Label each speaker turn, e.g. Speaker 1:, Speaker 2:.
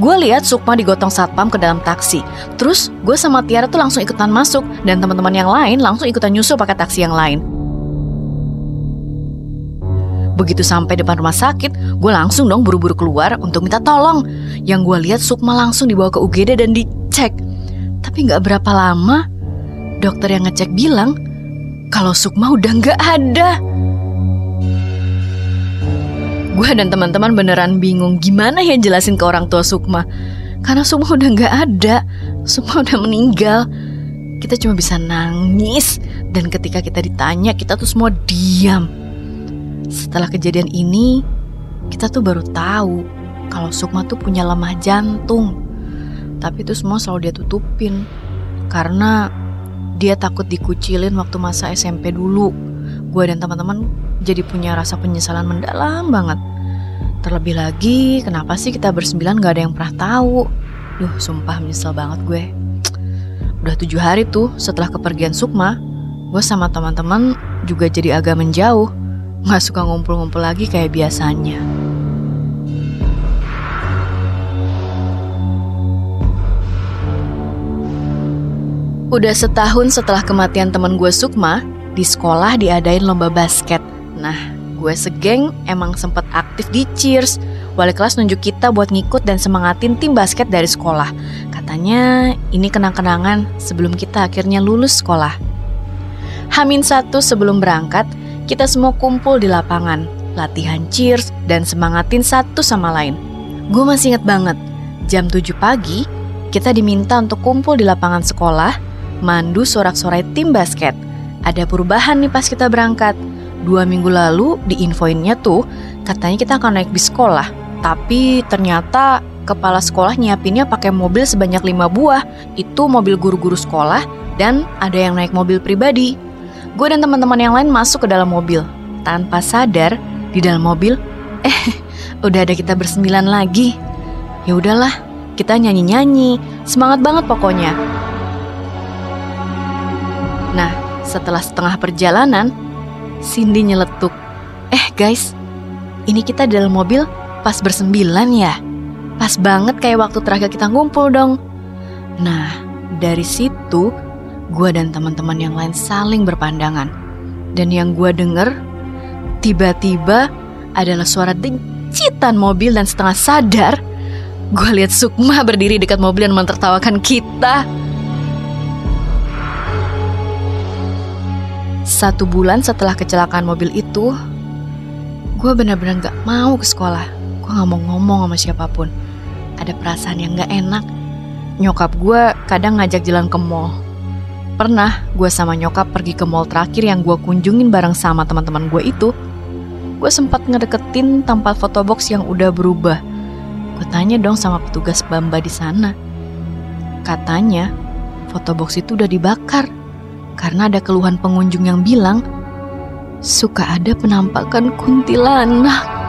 Speaker 1: Gue lihat Sukma digotong satpam ke dalam taksi. Terus gue sama Tiara tuh langsung ikutan masuk dan teman-teman yang lain langsung ikutan nyusul pakai taksi yang lain. Begitu sampai depan rumah sakit, gue langsung dong buru-buru keluar untuk minta tolong. Yang gue lihat Sukma langsung dibawa ke UGD dan dicek. Tapi nggak berapa lama, dokter yang ngecek bilang kalau Sukma udah nggak ada. Gue dan teman-teman beneran bingung gimana ya jelasin ke orang tua Sukma. Karena Sukma udah nggak ada, Sukma udah meninggal. Kita cuma bisa nangis dan ketika kita ditanya kita tuh semua diam. Setelah kejadian ini, kita tuh baru tahu kalau Sukma tuh punya lemah jantung. Tapi itu semua selalu dia tutupin karena dia takut dikucilin waktu masa SMP dulu. Gue dan teman-teman jadi punya rasa penyesalan mendalam banget. Terlebih lagi, kenapa sih kita bersembilan gak ada yang pernah tahu? Duh, sumpah menyesal banget gue. Udah tujuh hari tuh setelah kepergian Sukma, gue sama teman-teman juga jadi agak menjauh Gak suka ngumpul-ngumpul lagi kayak biasanya. Udah setahun setelah kematian temen gue Sukma, di sekolah diadain lomba basket. Nah, gue segeng emang sempet aktif di Cheers. Wali kelas nunjuk kita buat ngikut dan semangatin tim basket dari sekolah. Katanya ini kenang-kenangan sebelum kita akhirnya lulus sekolah. Hamin satu sebelum berangkat, kita semua kumpul di lapangan, latihan cheers, dan semangatin satu sama lain. Gue masih inget banget, jam 7 pagi, kita diminta untuk kumpul di lapangan sekolah, mandu sorak-sorai tim basket. Ada perubahan nih pas kita berangkat. Dua minggu lalu diinfoinnya tuh, katanya kita akan naik bis sekolah. Tapi ternyata kepala sekolah nyiapinnya pakai mobil sebanyak lima buah. Itu mobil guru-guru sekolah dan ada yang naik mobil pribadi. Gue dan teman-teman yang lain masuk ke dalam mobil. Tanpa sadar, di dalam mobil, eh, udah ada kita bersembilan lagi. Ya udahlah, kita nyanyi-nyanyi, semangat banget pokoknya. Nah, setelah setengah perjalanan, Cindy nyeletuk. Eh guys, ini kita dalam mobil pas bersembilan ya? Pas banget kayak waktu terakhir kita ngumpul dong. Nah, dari situ gue dan teman-teman yang lain saling berpandangan. Dan yang gue denger, tiba-tiba adalah suara dencitan mobil dan setengah sadar, gue lihat Sukma berdiri dekat mobil dan mentertawakan kita. Satu bulan setelah kecelakaan mobil itu, gue benar-benar gak mau ke sekolah. Gue gak mau ngomong sama siapa pun. Ada perasaan yang gak enak. Nyokap gue kadang ngajak jalan ke mall Pernah gue sama nyokap pergi ke mall terakhir yang gue kunjungin bareng sama teman-teman gue itu. Gue sempat ngedeketin tempat fotobox yang udah berubah. Gue tanya dong sama petugas Bamba di sana. Katanya fotobox itu udah dibakar karena ada keluhan pengunjung yang bilang suka ada penampakan kuntilanak.